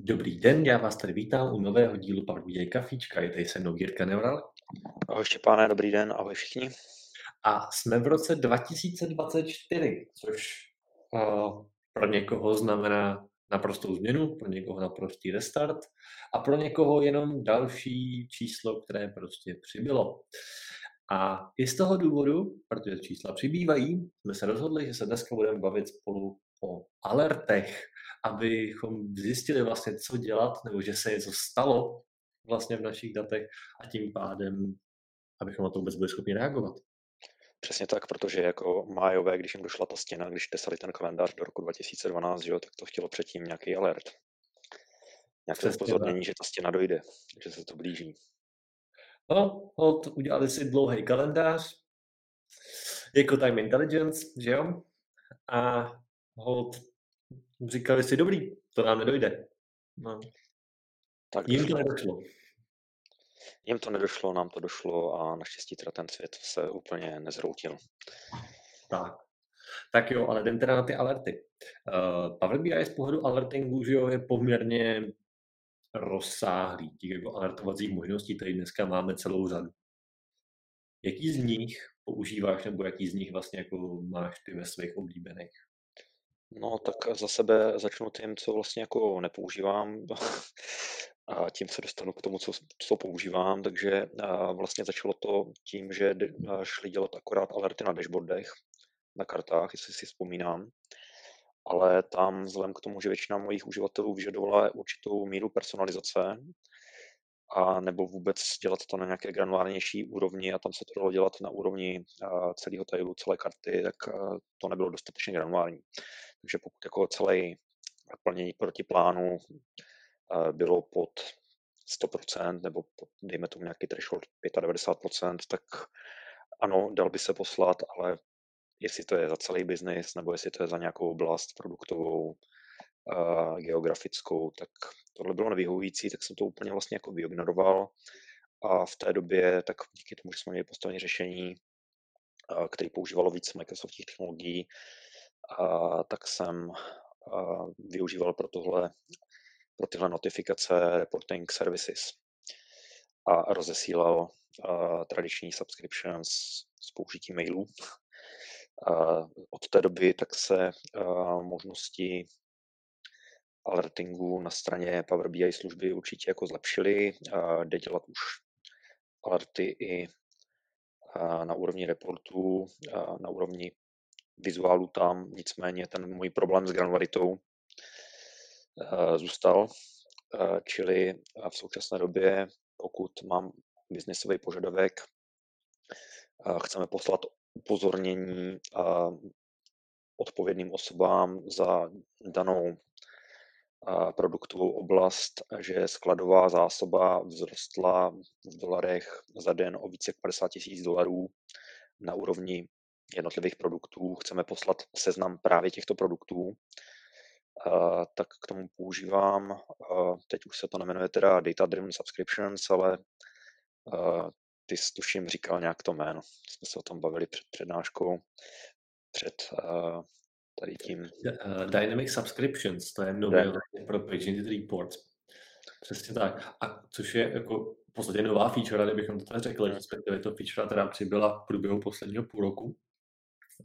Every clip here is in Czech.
Dobrý den, já vás tady vítám u nového dílu BI Kafíčka. Je tady se mnou Jirka Neural. Ahoj Štěpáne, dobrý den, ahoj všichni. A jsme v roce 2024, což uh, pro někoho znamená naprostou změnu, pro někoho naprostý restart a pro někoho jenom další číslo, které prostě přibylo. A i z toho důvodu, protože čísla přibývají, jsme se rozhodli, že se dneska budeme bavit spolu o alertech, abychom zjistili vlastně, co dělat, nebo že se něco stalo vlastně v našich datech a tím pádem, abychom na to vůbec byli schopni reagovat. Přesně tak, protože jako májové, když jim došla ta stěna, když tesali ten kalendář do roku 2012, že jo, tak to chtělo předtím nějaký alert. Nějaké upozornění, že ta stěna dojde, že se to blíží. No, hod, udělali si dlouhý kalendář, jako time intelligence, že jo? A hod, říkali si, dobrý, to nám nedojde. No. Tak Jim to nedošlo. Jim to nedošlo, nám to došlo a naštěstí teda ten svět se úplně nezhroutil. Tak. Tak jo, ale jdem teda na ty alerty. Uh, Power BI z pohledu alertingu že jo, je poměrně rozsáhlý. Těch jako alertovacích možností tady dneska máme celou řadu. Jaký z nich používáš nebo jaký z nich vlastně jako máš ty ve svých oblíbených? No, tak za sebe začnu tím, co vlastně jako nepoužívám a tím se dostanu k tomu, co, co používám. Takže vlastně začalo to tím, že šli dělat akorát alerty na dashboardech, na kartách, jestli si vzpomínám. Ale tam vzhledem k tomu, že většina mojich uživatelů vyžadovala určitou míru personalizace, a nebo vůbec dělat to na nějaké granulárnější úrovni a tam se to dalo dělat na úrovni celého tailu, celé karty, tak to nebylo dostatečně granulární. Takže pokud jako celé plnění proti plánu bylo pod 100% nebo pod, dejme tomu nějaký threshold 95%, tak ano, dal by se poslat, ale jestli to je za celý biznis nebo jestli to je za nějakou oblast produktovou, uh, geografickou, tak tohle bylo nevyhovující, tak jsem to úplně vlastně jako vyignoroval. A v té době, tak díky tomu, že jsme měli postavené řešení, uh, který používalo víc Microsoftních technologií, uh, tak jsem využíval pro tohle pro tyhle notifikace reporting services a rozesílal tradiční subscriptions s použitím mailů. Od té doby tak se možnosti alertingu na straně Power BI služby určitě jako zlepšily. Jde dělat už alerty i na úrovni reportů, na úrovni vizuálu tam, nicméně ten můj problém s granularitou Eh, zůstal, eh, čili v současné době, pokud mám biznesový požadavek, eh, chceme poslat upozornění odpovědným osobám za danou produktovou oblast, že skladová zásoba vzrostla v dolarech za den o více jak 50 tisíc dolarů na úrovni jednotlivých produktů. Chceme poslat seznam právě těchto produktů tak k tomu používám, teď už se to nemenuje teda Data Driven Subscriptions, ale ty jsi tuším říkal nějak to jméno. Jsme se o tom bavili před přednáškou, před tady tím. Dynamic Subscriptions, to je nový pro Paginted Reports. Přesně tak. A což je jako v podstatě nová feature, kdybychom to tak řekli, respektive to feature, která přibyla v průběhu posledního půl roku.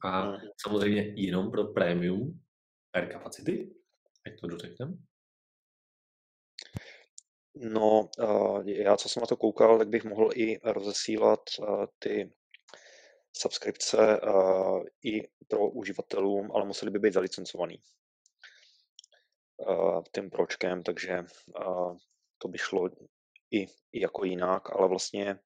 A mm. samozřejmě jenom pro premium per capacity, Ať to dořekneme. No, já co jsem na to koukal, tak bych mohl i rozesílat ty subskripce i pro uživatelům, ale museli by být zalicencovaný tím pročkem, takže to by šlo i, i jako jinak, ale vlastně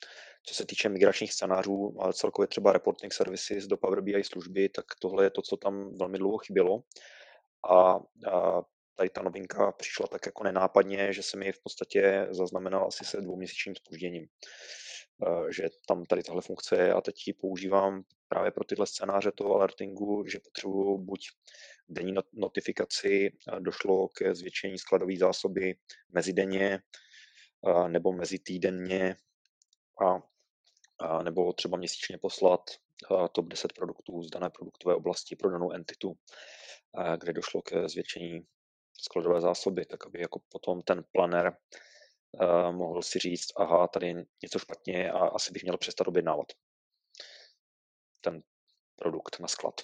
co se týče migračních scénářů, ale celkově třeba reporting services do Power BI služby, tak tohle je to, co tam velmi dlouho chybělo a, a tady ta novinka přišla tak jako nenápadně, že se mi v podstatě zaznamenal asi se dvouměsíčním spožděním. E, že tam tady tahle funkce je a teď ji používám právě pro tyhle scénáře toho alertingu, že potřebuju buď denní notifikaci, došlo ke zvětšení skladové zásoby mezidenně nebo mezi týdenně a, nebo třeba měsíčně poslat top 10 produktů z dané produktové oblasti pro danou entitu kde došlo ke zvětšení skladové zásoby, tak aby jako potom ten planer mohl si říct, aha, tady něco špatně a asi bych měl přestat objednávat ten produkt na sklad.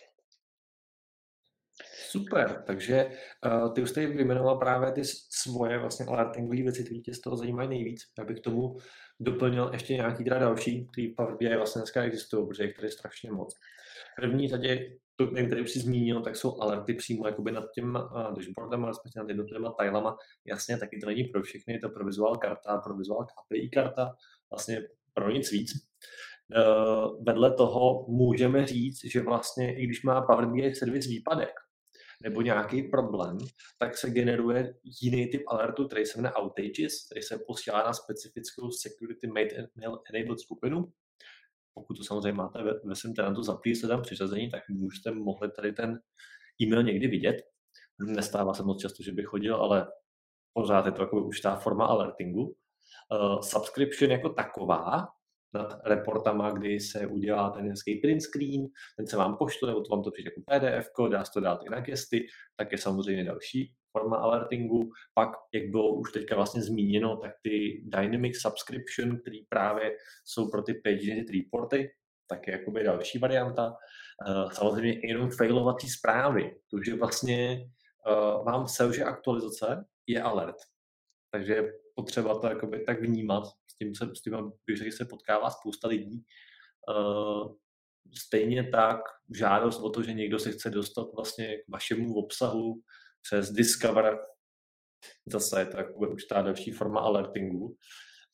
Super, takže uh, ty už jsi vyjmenoval právě ty svoje vlastně alertingové věci, které tě z toho zajímají nejvíc. Já bych k tomu doplnil ještě nějaký teda další, který v Power BI vlastně dneska existují, protože jich tady je strašně moc. První řadě, to, který už jsi zmínil, tak jsou alerty přímo jakoby nad tím uh, dashboardem, respektive nad jednotlivými tilema. Jasně, taky to není pro všechny, je to pro vizuál karta, pro vizuál KPI karta, vlastně pro nic víc. Uh, vedle toho můžeme říct, že vlastně, i když má Power BI servis výpadek, nebo nějaký problém, tak se generuje jiný typ alertu, který se jmenuje outages, který se posílá na specifickou security made enabled skupinu. Pokud to samozřejmě máte ve, ve svém tenantu zaplý se tam přiřazení, tak můžete mohli tady ten e-mail někdy vidět. Nestává se moc často, že bych chodil, ale pořád je to jako už ta forma alertingu. Uh, subscription jako taková nad reportama, kdy se udělá ten hezký print screen, ten se vám pošle, nebo to vám to přijde jako PDF, dá se to dát i na gesty, tak je samozřejmě další forma alertingu. Pak, jak bylo už teďka vlastně zmíněno, tak ty Dynamic Subscription, které právě jsou pro ty page reporty, tak je jakoby další varianta. Uh, samozřejmě jenom failovací zprávy, takže vlastně uh, vám selže aktualizace, je alert. Takže je potřeba to jakoby tak vnímat, tím se, s tím bych se potkává spousta lidí. Uh, stejně tak žádost o to, že někdo se chce dostat vlastně k vašemu obsahu přes Discover, zase je to jakoby určitá další forma alertingu.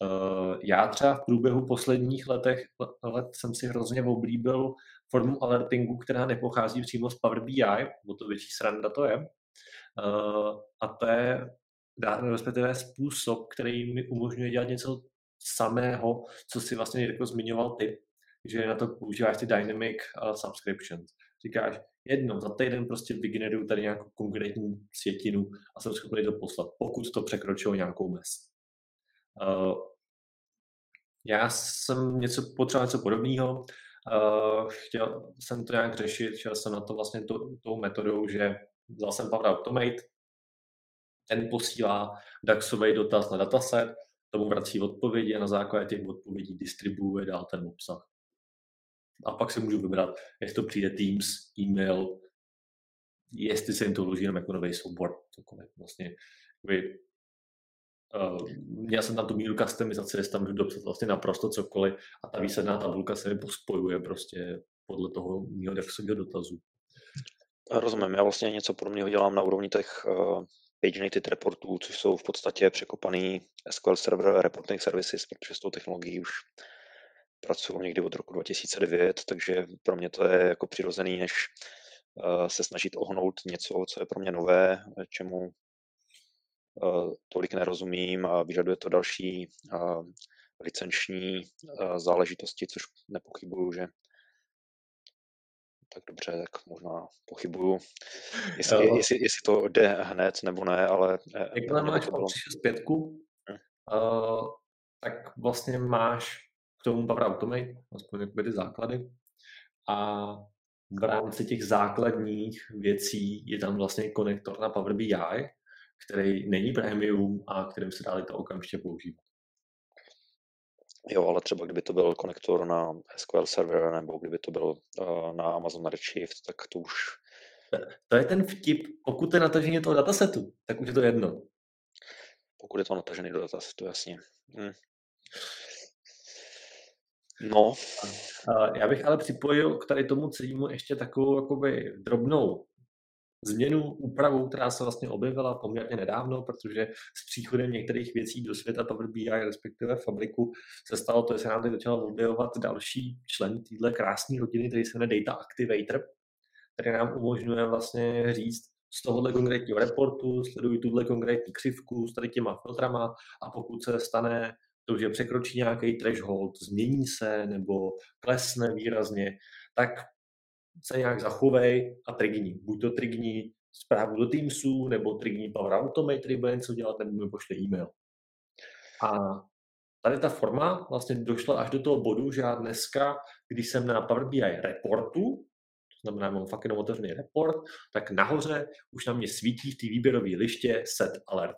Uh, já třeba v průběhu posledních letech, let jsem si hrozně oblíbil formu alertingu, která nepochází přímo z Power BI, o to větší sranda to je. Uh, a to je respektive způsob, který mi umožňuje dělat něco samého, co si vlastně jako zmiňoval ty, že na to používáš ty dynamic uh, subscriptions. Říkáš, jednou za týden prostě vygeneruju tady nějakou konkrétní světinu a jsem schopný to poslat, pokud to překročilo nějakou mez. Uh, já jsem něco potřeboval něco podobného. Uh, chtěl jsem to nějak řešit, šel jsem na to vlastně to, tou metodou, že vzal jsem Power Automate, ten posílá DAXový dotaz na dataset, tomu vrací odpovědi a na základě těch odpovědí distribuuje dál ten obsah. A pak si můžu vybrat, jestli to přijde Teams, e-mail, jestli se jim to vloží jako nový soubor, cokoliv. Vlastně, jakoby, uh, měl jsem tam tu míru customizace, jestli tam můžu dopsat vlastně naprosto cokoliv a ta výsledná tabulka se mi pospojuje prostě podle toho mého DAXového dotazu. Rozumím, já vlastně něco podobného dělám na úrovni těch uh, PageNated reportů, což jsou v podstatě překopaný SQL Server Reporting Services, protože s tou technologií už pracuji někdy od roku 2009, takže pro mě to je jako přirozený, než uh, se snažit ohnout něco, co je pro mě nové, čemu uh, tolik nerozumím a vyžaduje to další uh, licenční záležitosti, což nepochybuju, že tak dobře, tak možná pochybuju, jestli, uh, jestli, jestli to jde hned nebo ne, ale... Eh, Jakmile máš to bylo... zpětku, hmm. uh, tak vlastně máš k tomu Power Automate, aspoň ty základy, a v rámci těch základních věcí je tam vlastně konektor na Power BI, který není premium a kterým se dá to okamžitě používat. Jo, ale třeba kdyby to byl konektor na SQL server nebo kdyby to byl uh, na Amazon Redshift, tak to už... To je ten vtip. Pokud je natažený toho datasetu, tak už je to jedno. Pokud je to natažený do datasetu, jasně. Hm. No. Já bych ale připojil k tady tomu celému ještě takovou jakoby drobnou změnu, úpravu, která se vlastně objevila poměrně nedávno, protože s příchodem některých věcí do světa Power BI, respektive fabriku, se stalo to, že se nám teď začal objevovat další člen téhle krásné rodiny, který se jmenuje Data Activator, který nám umožňuje vlastně říct, z tohohle konkrétního reportu, sleduji tuhle konkrétní křivku s tady těma filtrama a pokud se stane to, že překročí nějaký threshold, změní se nebo klesne výrazně, tak se nějak zachovej a trigní. Buď to trigní zprávu do Teamsu, nebo trigní Power Automate, bude něco dělat, nebo mi pošle e-mail. A tady ta forma vlastně došla až do toho bodu, že já dneska, když jsem na Power BI reportu, to znamená, mám fakt jenom otevřený report, tak nahoře už na mě svítí v té výběrové liště set alert.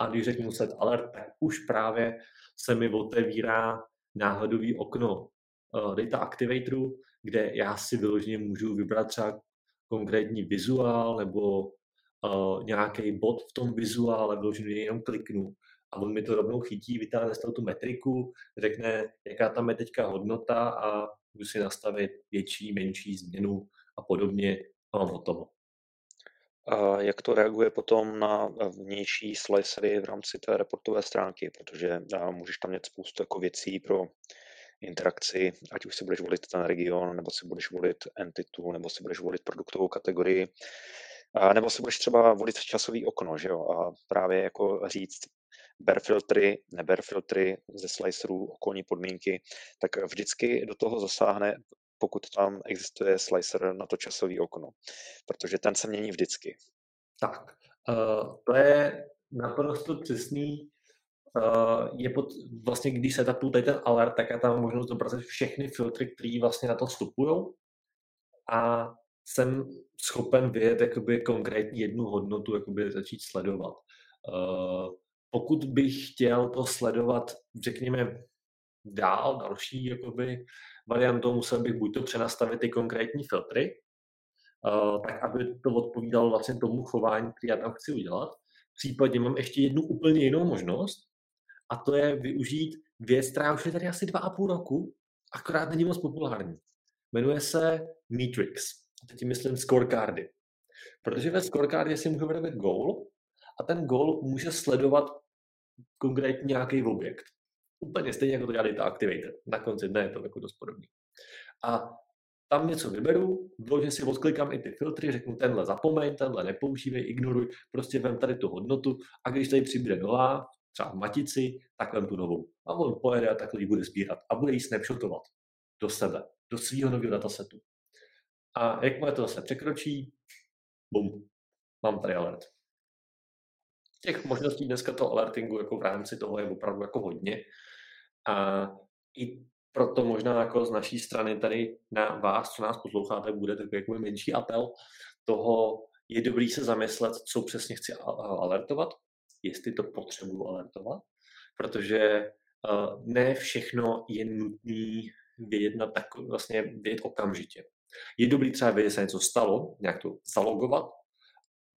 A když řeknu set alert, tak už právě se mi otevírá náhodový okno uh, data activatoru, kde já si vyloženě můžu vybrat třeba konkrétní vizuál nebo uh, nějaký bod v tom vizuále, vyloženě jenom kliknu a on mi to rovnou chytí, vytáhne z toho tu metriku, řekne, jaká tam je teďka hodnota a můžu si nastavit větší, menší změnu a podobně a mám hotovo. A jak to reaguje potom na vnější slicery v rámci té reportové stránky, protože můžeš tam mít spoustu jako věcí pro interakci, ať už si budeš volit ten region, nebo si budeš volit entitu, nebo si budeš volit produktovou kategorii, a nebo si budeš třeba volit časový okno, že jo, a právě jako říct, ber filtry, neber filtry ze slicerů, okolní podmínky, tak vždycky do toho zasáhne, pokud tam existuje slicer na to časové okno, protože ten se mění vždycky. Tak, uh, to je naprosto přesný. Uh, je pod, vlastně, když se tapu tady ten alert, tak je tam možnost zobrazit všechny filtry, které vlastně na to vstupují. A jsem schopen vyjet jakoby konkrétní jednu hodnotu, jakoby začít sledovat. Uh, pokud bych chtěl to sledovat, řekněme, dál, další jakoby, variantou, musel bych buď to přenastavit ty konkrétní filtry, uh, tak aby to odpovídalo vlastně tomu chování, který já tam chci udělat. Případně mám ještě jednu úplně jinou možnost, a to je využít věc, která už je tady asi dva a půl roku, akorát není moc populární. Jmenuje se Matrix. Teď myslím scorecardy. Protože ve scorecardě si můžu vyrobiť goal a ten goal může sledovat konkrétní nějaký objekt. Úplně stejně, jako to dělá Data Activator. Na konci dne je to jako dost podobný. A tam něco vyberu, vložně si odklikám i ty filtry, řeknu tenhle zapomeň, tenhle nepoužívej, ignoruj, prostě vem tady tu hodnotu a když tady přibude nová, třeba matici, tak vem tu novou. A on pojede a takhle ji bude sbírat a bude ji snapshotovat do sebe, do svého nového datasetu. A jakmile to zase překročí, bum, mám tady alert těch možností dneska toho alertingu jako v rámci toho je opravdu jako hodně. A i proto možná jako z naší strany tady na vás, co nás posloucháte, bude takový jako menší apel toho, je dobrý se zamyslet, co přesně chci alertovat, jestli to potřebuji alertovat, protože ne všechno je nutný vědět, na tak, vlastně vědět okamžitě. Je dobrý třeba vědět, že se něco stalo, nějak to zalogovat,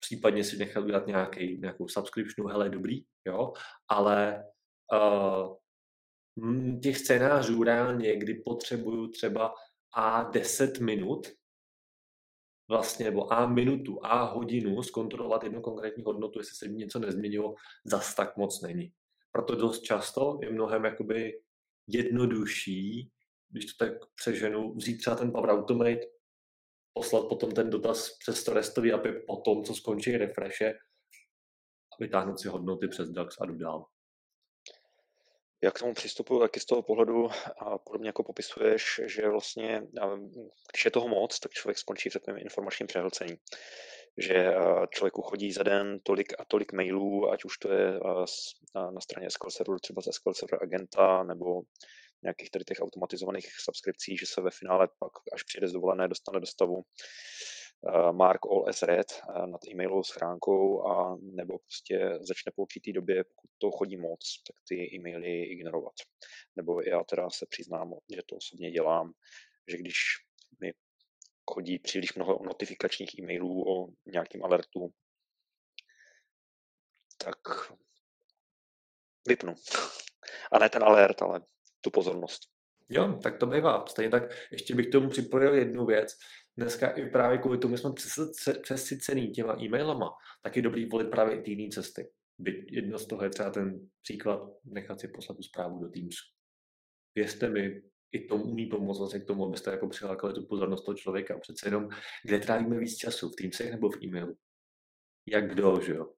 případně si nechat udělat nějaký, nějakou subscriptionu, hele, dobrý, jo, ale uh, těch scénářů reálně, kdy potřebuju třeba a 10 minut, vlastně, nebo a minutu, a hodinu zkontrolovat jednu konkrétní hodnotu, jestli se mi něco nezměnilo, zas tak moc není. Proto dost často je mnohem jakoby jednodušší, když to tak přeženu, vzít třeba ten Power Automate, poslat potom ten dotaz přes to restový API po tom, co skončí refreshe a vytáhnout si hodnoty přes DAX a jdu dál. Jak k tomu přistupuju, taky z toho pohledu, a podobně jako popisuješ, že vlastně, když je toho moc, tak člověk skončí v takovém informačním přehlcení. Že člověku chodí za den tolik a tolik mailů, ať už to je na straně SQL serveru, třeba ze SQL server agenta, nebo nějakých tady těch automatizovaných subskripcí, že se ve finále pak, až přijde z dovolené, dostane do stavu mark all as red uh, nad e-mailovou schránkou a nebo prostě začne po určitý době, pokud to chodí moc, tak ty e-maily ignorovat. Nebo já teda se přiznám, že to osobně dělám, že když mi chodí příliš mnoho notifikačních e-mailů o nějakým alertu, tak vypnu. A ne ten alert, ale tu pozornost. Jo, tak to bývá. Stejně tak ještě bych tomu připojil jednu věc. Dneska i právě kvůli tomu jsme přesycený těma e-mailama, tak je dobrý volit právě ty jiné cesty. Byť jedno z toho je třeba ten příklad nechat si poslat tu zprávu do Teamsu. Věřte mi, i to umí pomoct vlastně k tomu, abyste jako přilákali tu pozornost toho člověka. Přece jenom, kde trávíme víc času, v Teamsech nebo v e-mailu? Jak kdo, že jo?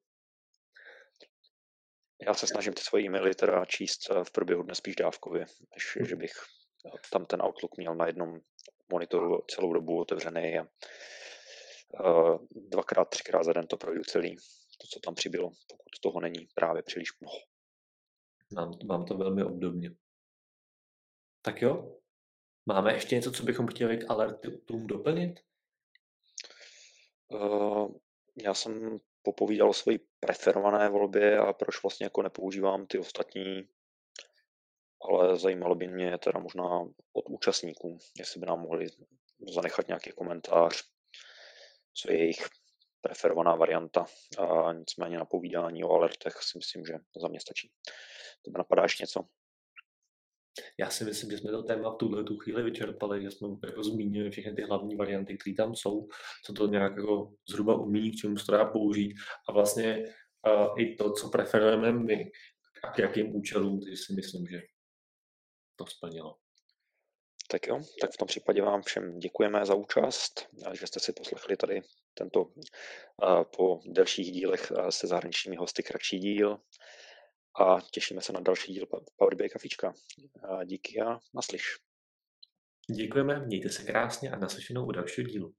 Já se snažím ty svoje e-maily teda číst eh, v průběhu dne spíš dávkově, než hm. že bych eh, tam ten Outlook měl na jednom monitoru celou dobu otevřený a dvakrát, třikrát za den to projdu celý, to, co tam přibylo, pokud toho není právě příliš mnoho. Mám, mám to velmi obdobně. Tak jo, máme ještě něco, co bychom chtěli k alertům doplnit? Uh, já jsem popovídal o své preferované volbě a proč vlastně jako nepoužívám ty ostatní, ale zajímalo by mě teda možná od účastníků, jestli by nám mohli zanechat nějaký komentář, co je jejich preferovaná varianta. A nicméně na povídání o alertech si myslím, že za mě stačí. To napadá ještě něco? Já si myslím, že jsme to téma v tuhle tu chvíli vyčerpali, že jsme jako zmínili všechny ty hlavní varianty, které tam jsou, co to nějak jako zhruba umí, k čemu se to dá použít a vlastně uh, i to, co preferujeme my a k jakým účelům, takže si myslím, že to splnilo. Tak jo, tak v tom případě vám všem děkujeme za účast, že jste si poslechli tady tento po delších dílech se zahraničními hosty kratší díl a těšíme se na další díl Power BI Kafička. Díky a naslyš. Děkujeme, mějte se krásně a naslyšenou u dalšího dílu.